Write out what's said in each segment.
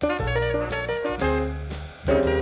thank you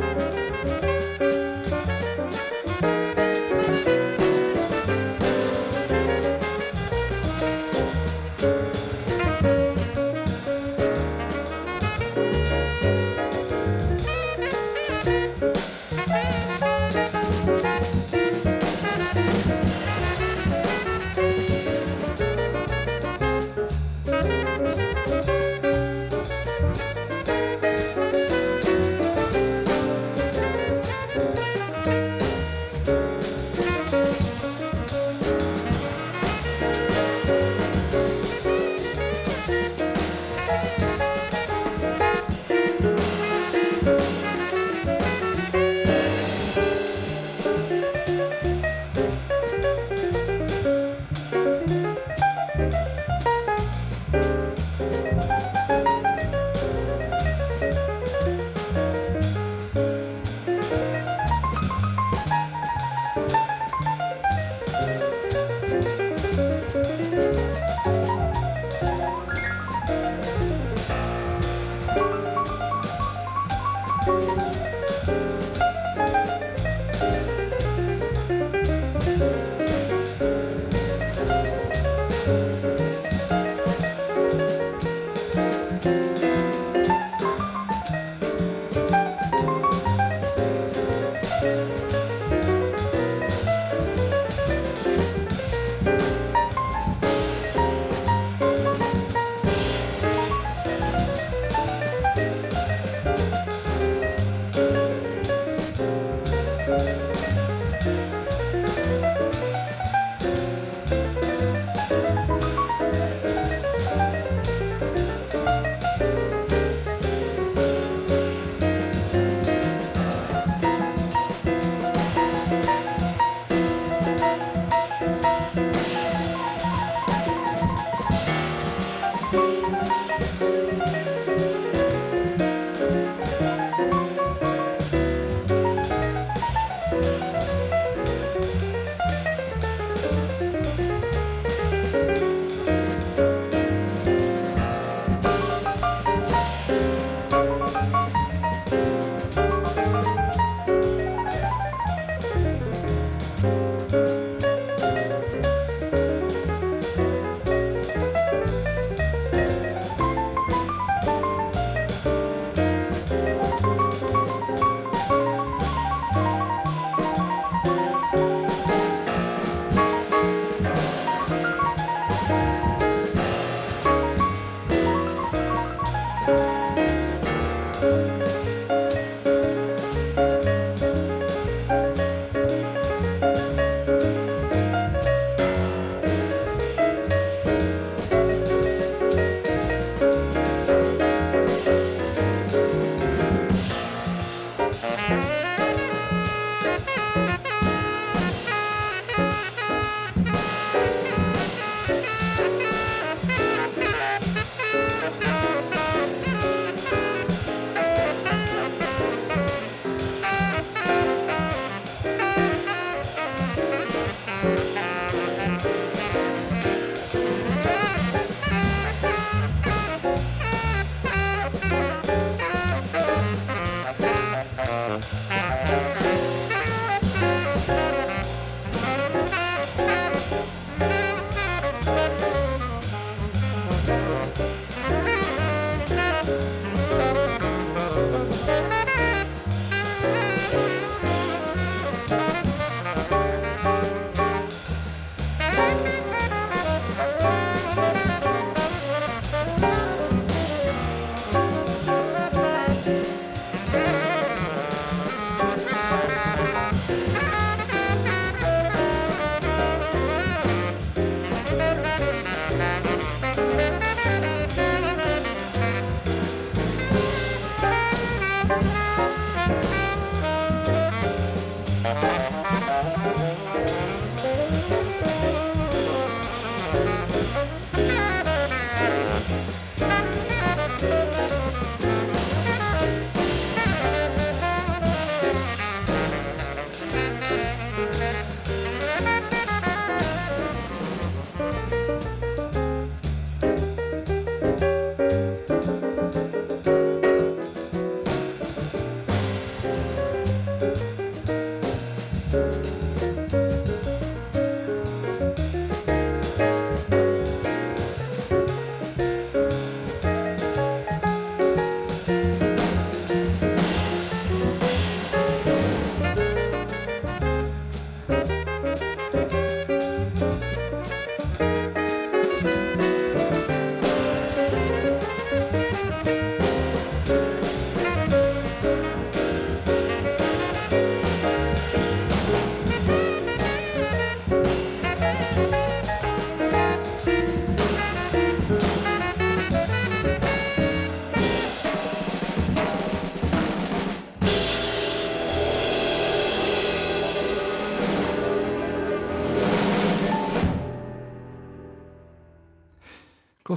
Bye.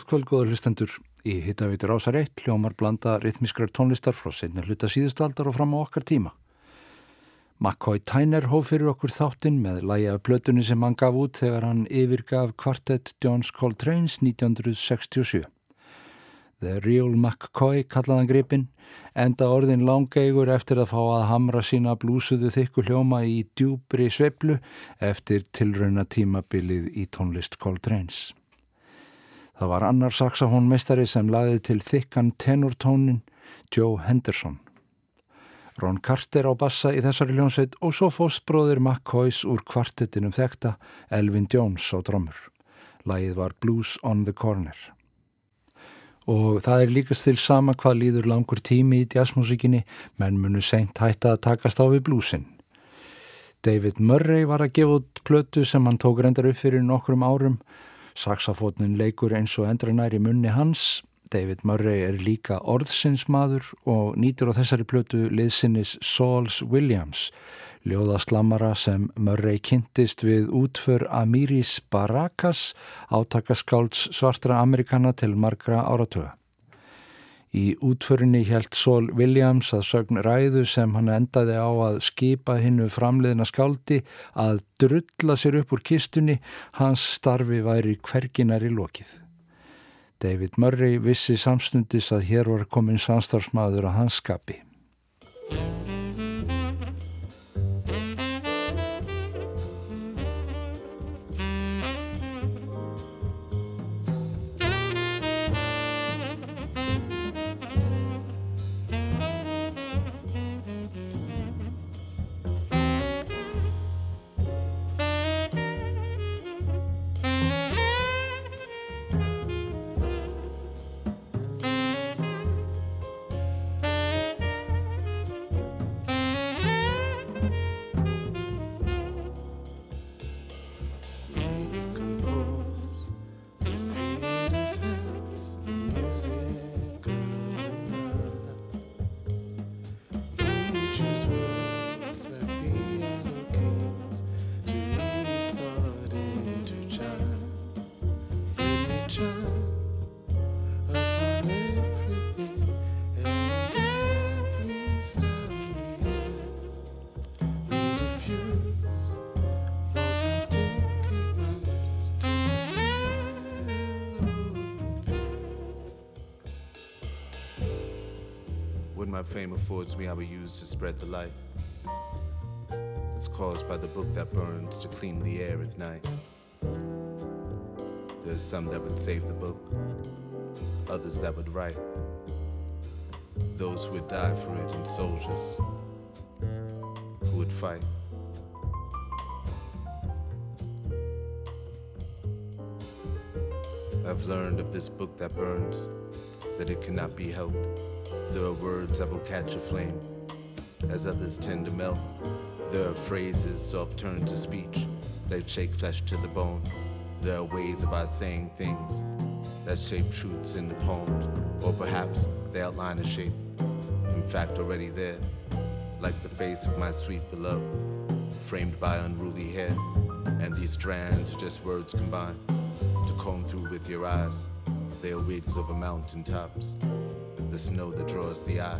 Kvöld, góður hlustendur. Í hittavítur ásar eitt hljómar blanda rithmiskrar tónlistar frá setna hluta síðustu aldar og fram á okkar tíma. McCoy Tyner hóf fyrir okkur þáttinn með lægi af blötunni sem hann gaf út þegar hann yfirgaf kvartett John's Coltrane's 1967. The Real McCoy kallaðan gripin, enda orðin langeigur eftir að fá að hamra sína blúsuðu þykku hljóma í djúbri sveiblu eftir tilrauna tímabilið í tónlist Coltrane's. Það var annar saxofónmestari sem laði til þykkan tenortónin Joe Henderson. Ron Carter á bassa í þessari ljónsveit og svo fóstbróðir McCoys úr kvartettinum þekta Elvin Jones á drömmur. Lægið var Blues on the Corner. Og það er líkast til sama hvað líður langur tími í jazzmusikinni, menn munu seint hætta að takast á við blúsin. David Murray var að gefa út plötu sem hann tók reyndar upp fyrir nokkrum árum Saxafótnin leikur eins og endranær í munni hans. David Murray er líka orðsinsmaður og nýtur á þessari plötu liðsinnis Sauls Williams, ljóðaslammara sem Murray kynntist við útför Amiris Barakas, átakaskáls svartra amerikana til margra áratöga. Í útförinni helt Sol Williams að sögn ræðu sem hann endaði á að skipa hinnu framleiðina skáldi að drulla sér upp úr kistunni, hans starfi væri hverginar í lokið. David Murray vissi samstundis að hér var komin samstarfsmaður að hans skapi. My fame affords me, I will use to spread the light. It's caused by the book that burns to clean the air at night. There's some that would save the book, others that would write. Those who would die for it, and soldiers who would fight. I've learned of this book that burns that it cannot be helped. There are words that will catch a flame, as others tend to melt. There are phrases soft turned to speech that shake flesh to the bone. There are ways of our saying things that shape truths in the poems, or perhaps they outline a shape, in fact, already there, like the face of my sweet beloved, framed by unruly hair. And these strands are just words combined to comb through with your eyes. They are wigs over mountain tops the snow that draws the eye.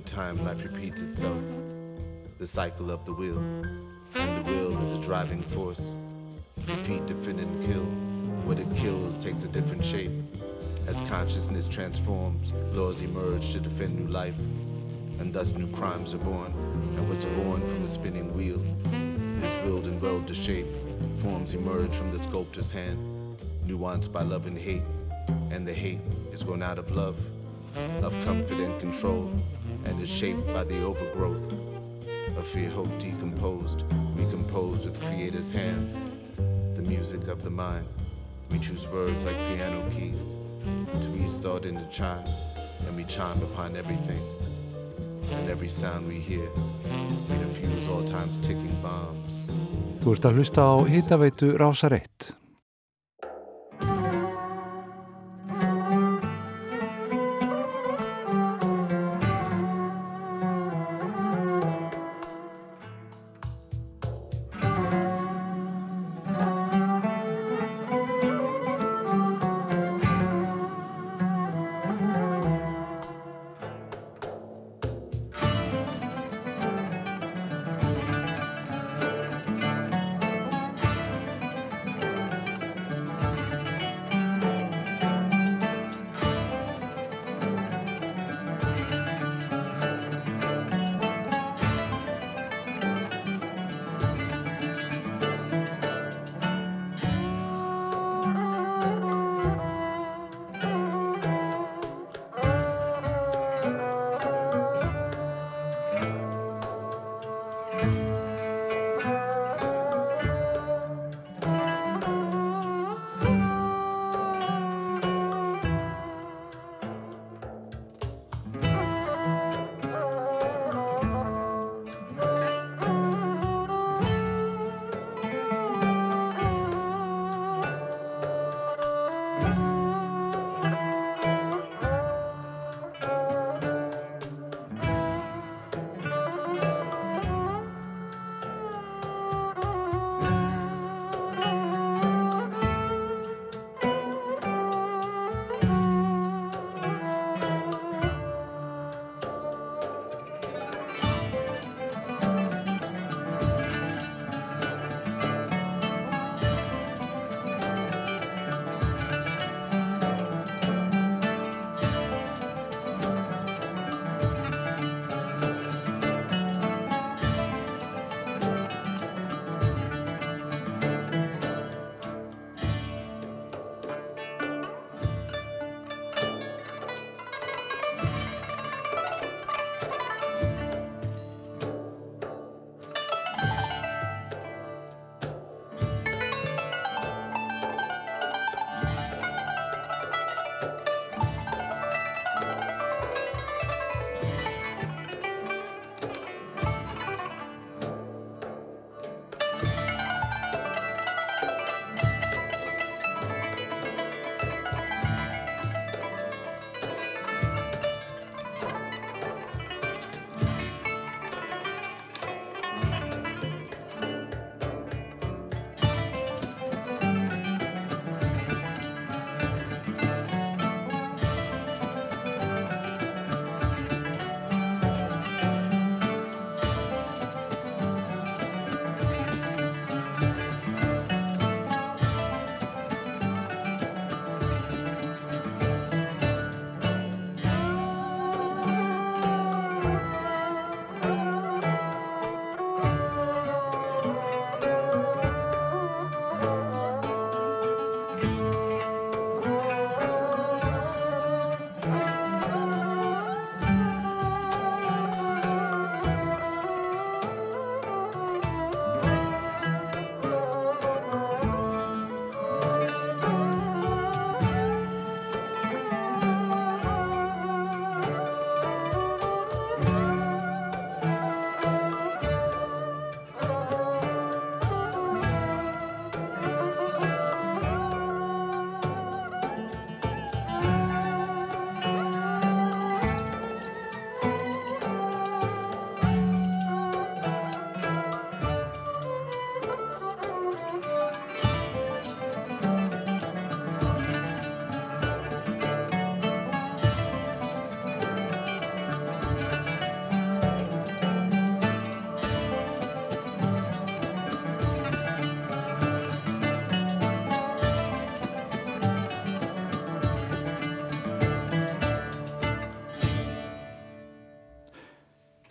Time life repeats itself, the cycle of the wheel, and the will is a driving force. Defeat, defend, and kill. What it kills takes a different shape. As consciousness transforms, laws emerge to defend new life, and thus new crimes are born. And what's born from the spinning wheel is willed and weld to shape. Forms emerge from the sculptor's hand, nuanced by love and hate, and the hate is grown out of love, of comfort and control, and is shaped by the overgrowth of fear, hope decomposed, recomposed with creator's hands. The music of the mind. We choose words like piano keys to restart in the chime, and we chime upon everything. And every sound we hear, we diffuse all time's ticking bombs. Þú ert að hlusta á hitaveitu Rásar 1.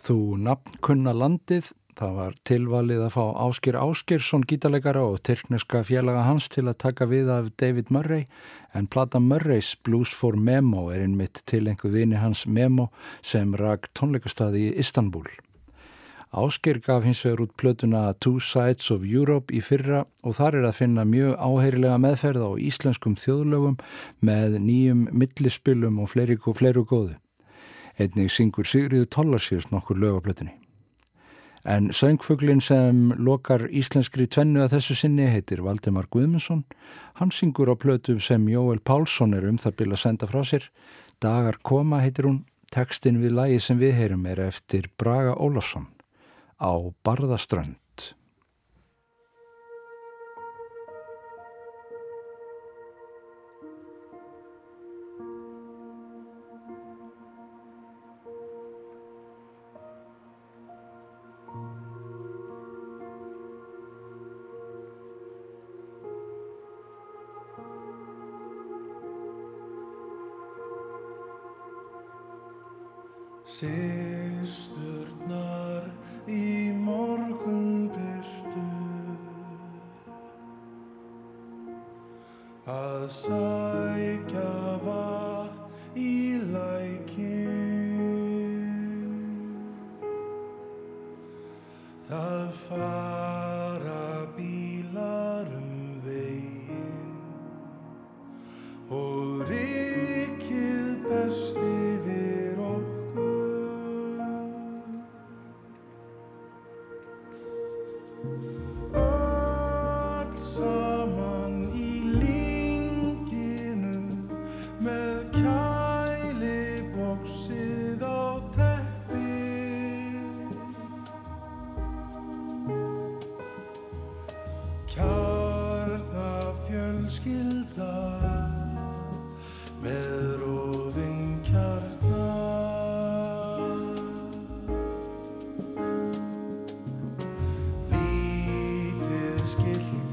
Þú nafn kunna landið, það var tilvalið að fá Áskir Áskirsson gítalegara og tyrkneska félaga hans til að taka við af David Murray en plata Murrays Blues for Memo er einmitt til einhver vini hans Memo sem rak tónleikastaði í Istanbul. Áskir gaf hins vegar út plötuna Two Sides of Europe í fyrra og þar er að finna mjög áheyrilega meðferð á íslenskum þjóðlögum með nýjum millispilum og fleiri, fleiri góðu. Einnig syngur Sigriður Tollarsjós nokkur lög á plötunni. En söngfuglin sem lokar íslenskri tvennu að þessu sinni heitir Valdemar Guðmundsson. Hann syngur á plötum sem Jóel Pálsson er um það byrja að senda frá sér. Dagar koma heitir hún. Tekstin við lagi sem við heyrum er eftir Braga Ólafsson á Barðaströnd. skillt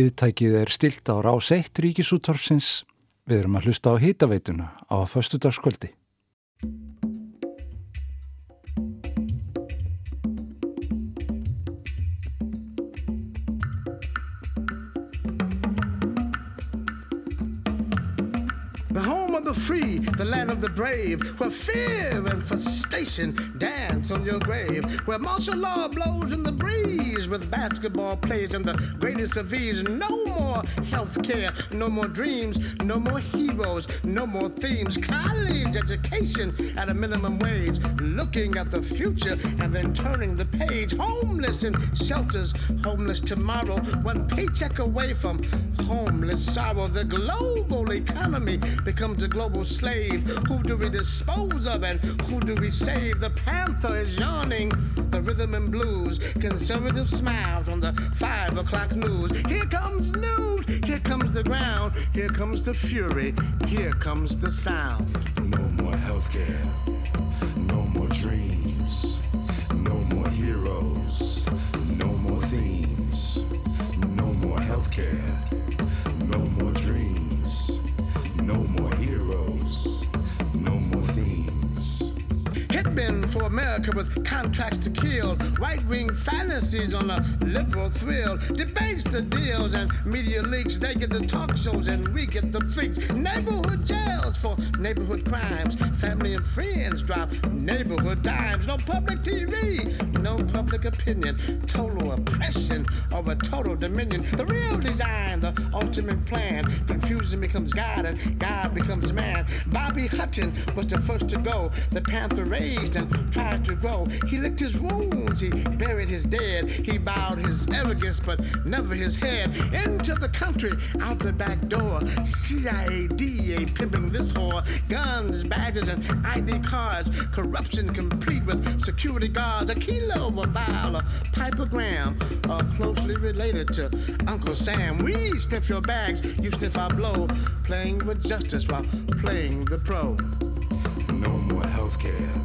Viðtækið er stilt á rás 1 ríkisúttorfsins. Við erum að hlusta á hitaveituna á föstudagskvöldi. the free, the land of the brave, where fear and frustration dance on your grave, where martial law blows in the breeze with basketball players and the greatest of ease. No more health care, no more dreams, no more heroes, no more themes. College education at a minimum wage, looking at the future and then turning the page. Homeless in shelters, homeless tomorrow, one paycheck away from homeless sorrow. The global economy becomes a global global slave. Who do we dispose of and who do we save? The panther is yawning, the rhythm and blues. Conservative smiles on the five o'clock news. Here comes news, here comes the ground, here comes the fury, here comes the sound. No more healthcare, America with contracts to kill, right wing fantasies on a liberal thrill, debates the deals and media leaks. They get the talk shows and we get the freaks. Neighborhood jails for neighborhood crimes. Family and friends drop neighborhood dimes. No public TV, no public opinion. Total oppression over total dominion. The real design, the ultimate plan. Confusion becomes God and God becomes man. Bobby Hutton was the first to go. The Panther raised and tried to grow. He licked his wounds, he buried his dead. He bowed his arrogance, but never his head. Into the country, out the back door. CIA, DA pimping this whore. Guns, badges, and ID cards. Corruption complete with security guards. A kilo, a vial, a pipogram. Are closely related to Uncle Sam. We sniff your bags, you sniff our blow. Playing with justice while playing the pro. No more healthcare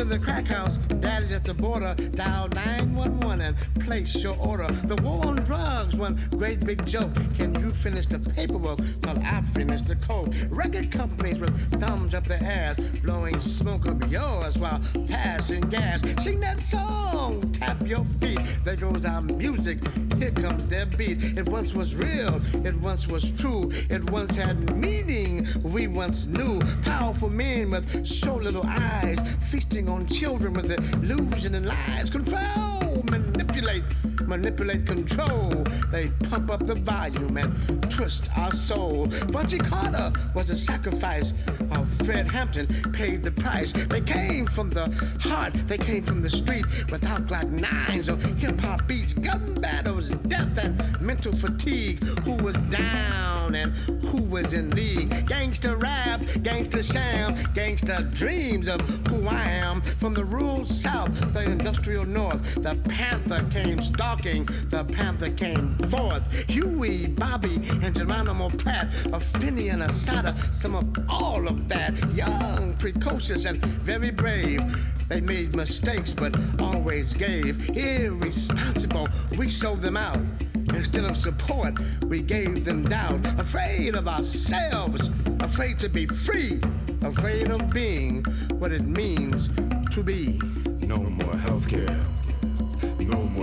in the crack house, daddy's at the border. Dial 911 and place your order. The war on drugs, one great big joke. Can you finish the paperwork while I finish the code? Record companies with thumbs up their ass, blowing smoke up yours while passing gas. Sing that song, tap your feet. There goes our music. Here comes their beat. It once was real, it once was true, it once had meaning. We once knew powerful men with so little eyes, feasting on children with illusion and lies. Control, manipulate, manipulate, control. They pump up the volume and twist our soul. Bunchy Carter was a sacrifice. While Fred Hampton paid the price. They came from the heart, they came from the street without Glock nines or hip hop beats, gun battles, death and mental fatigue. Who was down and who was in league? Gangster rap, gangster sham, gangster dreams of who I am. From the rural south, the industrial north, the panther came stalking, the panther came forth. Huey, Bobby, and Geronimo Pratt, Afeni and Assata, some of all of that. Young, precocious, and very brave. They made mistakes, but always gave. Irresponsible, we sold them out. Instead of support, we gave them doubt. Afraid of ourselves, afraid to be free, afraid of being what it means to be. No more healthcare,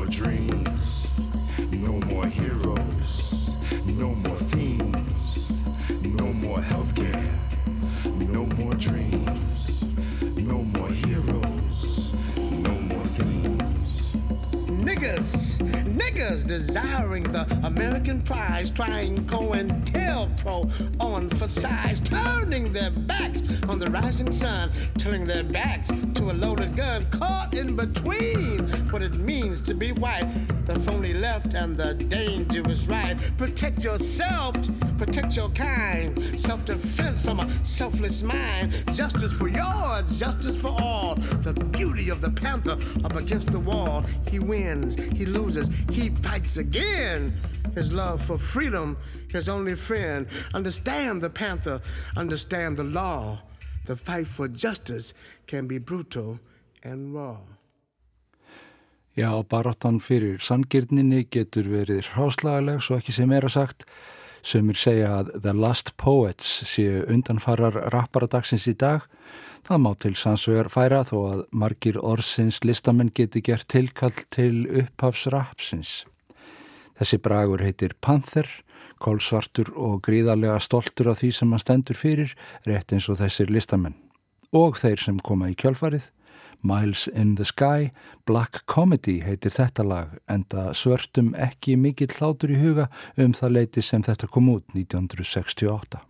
more dreams, no more heroes, no more themes, no more healthcare, no more dreams, no more heroes, no more themes. Niggas, desiring the American prize, trying COINTELPRO on for size, turning their backs on the rising sun, turning their backs to a loaded gun, caught in between what it means to be white, the phony left and the dangerous right. Protect yourself, protect your kind, self defense from a selfless mind, justice for yours, justice for all. The beauty of the panther up against the wall, he wins, he loses, he fights again. His love for freedom, his only friend. Understand the panther, understand the law. The fight for justice can be brutal and raw. Já, baróttan fyrir sangirninni getur verið hráslagaleg, svo ekki sem er að sagt. Sumir segja að The Last Poets séu undanfarar rapparadagsins í dag. Það má til sannsvegar færa þó að margir orðsins listamenn geti gert tilkall til upphafsrapsins. Þessi bragur heitir Panther, kólsvartur og gríðarlega stoltur af því sem hann stendur fyrir, rétt eins og þessir listamenn. Og þeir sem koma í kjálfarið Miles in the Sky, Black Comedy heitir þetta lag, enda svörtum ekki mikill hlátur í huga um það leiti sem þetta kom út 1968.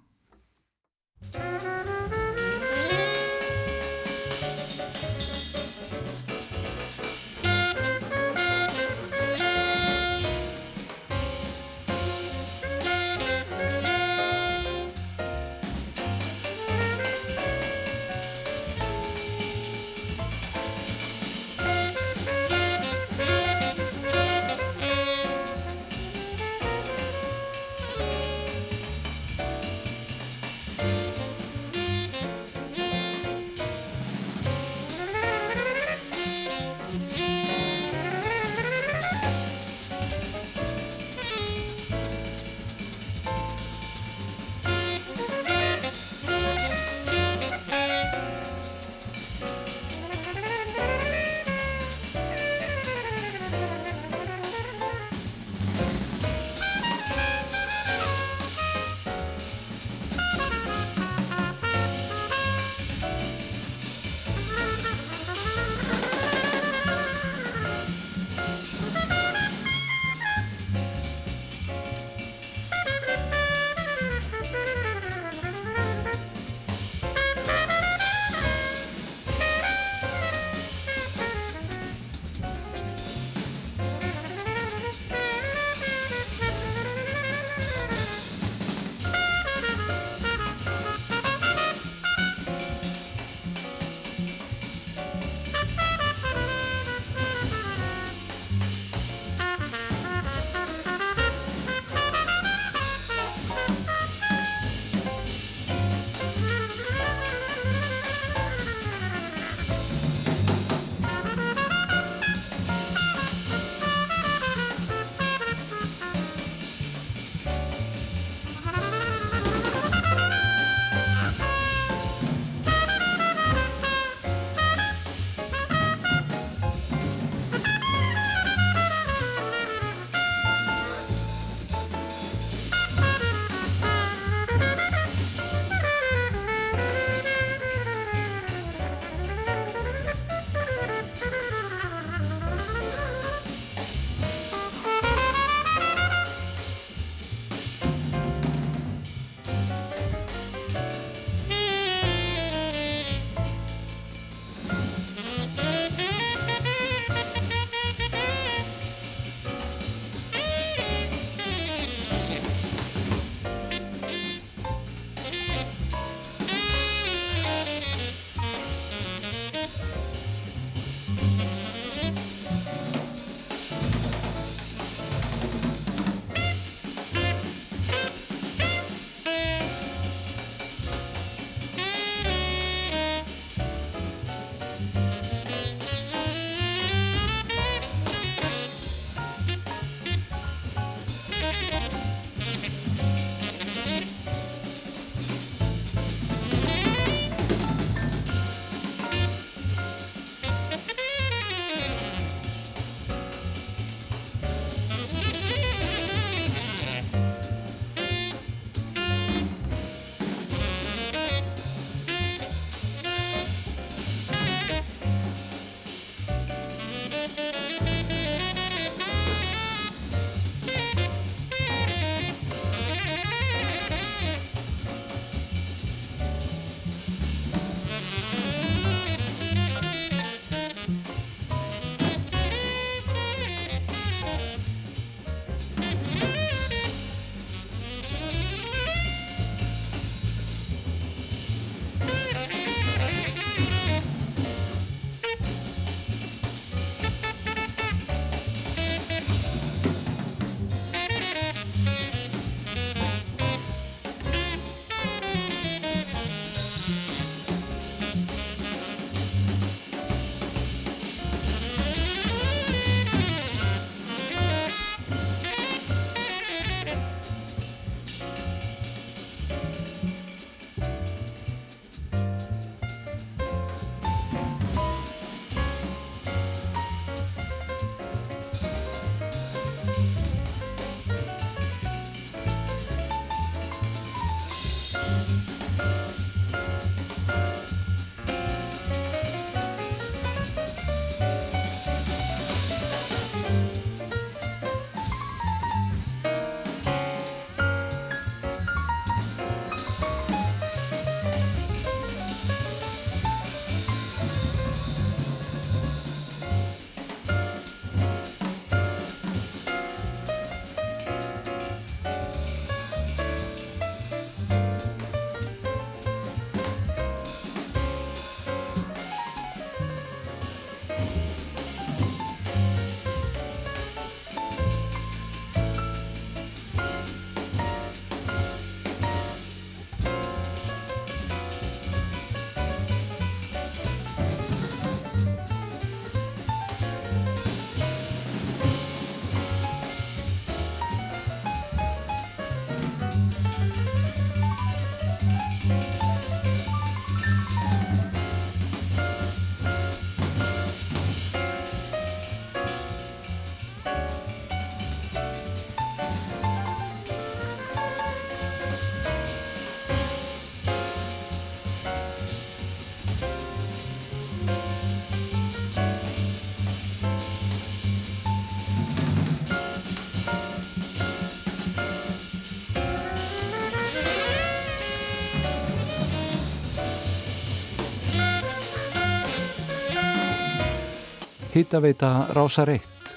Hittaveita Rása Reitt,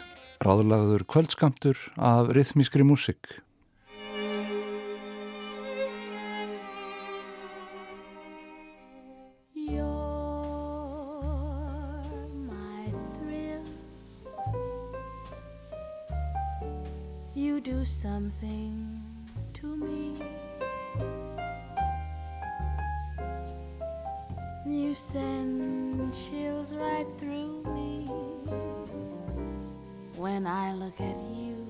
ráðlagður kvöldskamtur af rithmískri músik. Look at you,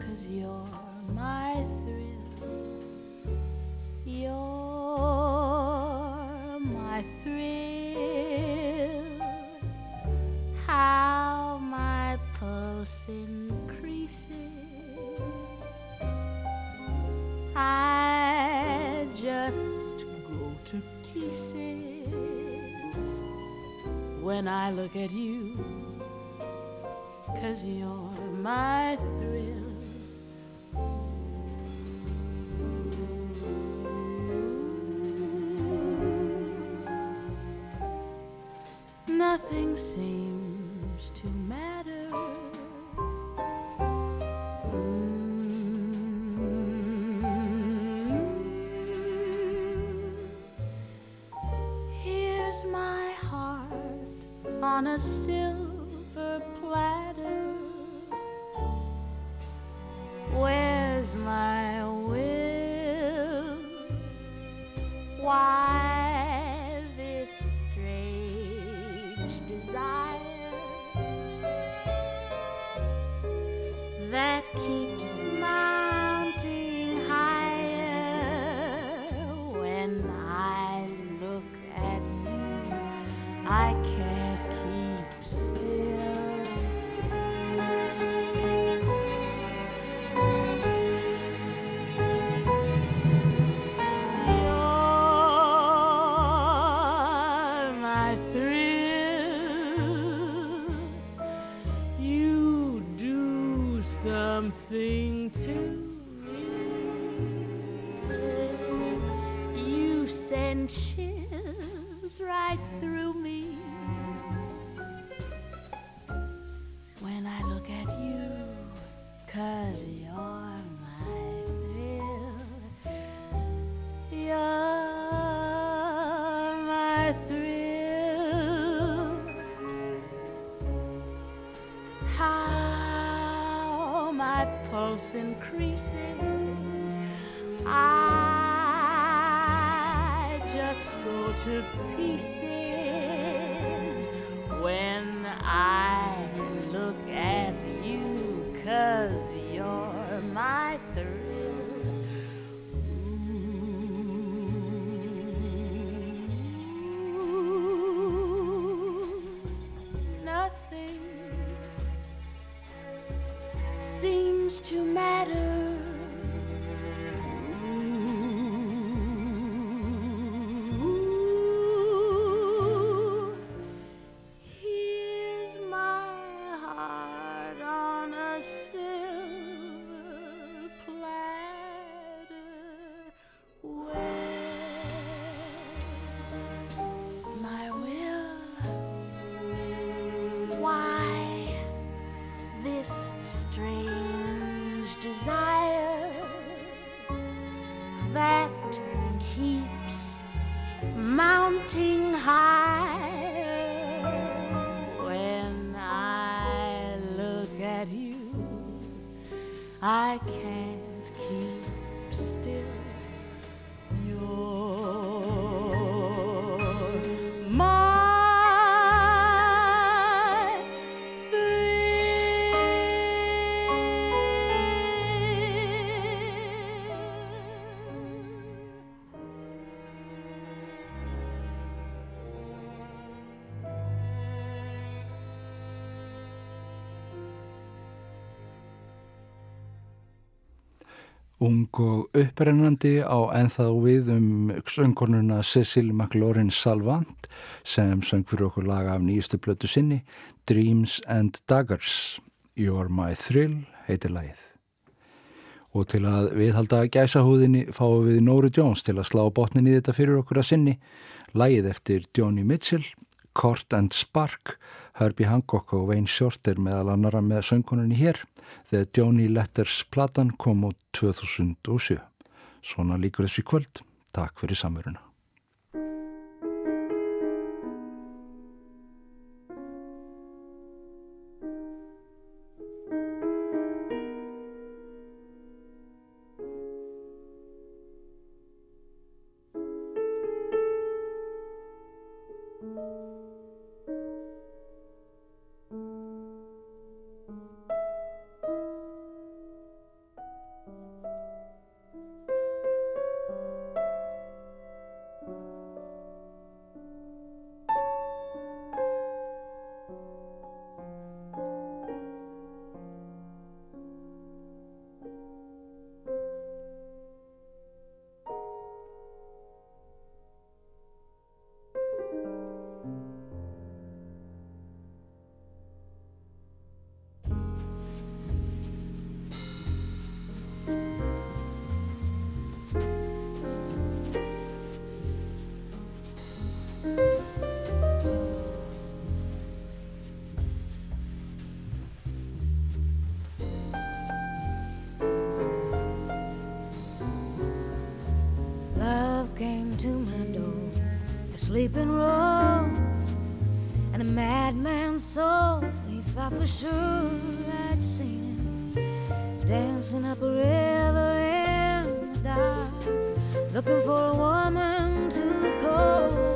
cause you're my thrill. You're my thrill. How my pulse increases. I just go to pieces when I look at you, cause you're my thrill. Nothing seems to pieces Ung og upprennandi á enþá við um söngkonuna Cecil McLaurin Salvant sem söng fyrir okkur laga af nýjastu blötu sinni Dreams and Daggers. You're My Thrill heitir lagið. Og til að viðhalda gæsahúðinni fáum við Nóru Jones til að slá botnin í þetta fyrir okkur að sinni. Lagið eftir Johnny Mitchell, Cort and Spark Herbie Hancock og Wayne Shorter meðal annara með söngkonunni hér þegar Johnny Letters platan kom út 2007. Svona líkur þessi kvöld. Takk fyrir samveruna. looking for a woman to call.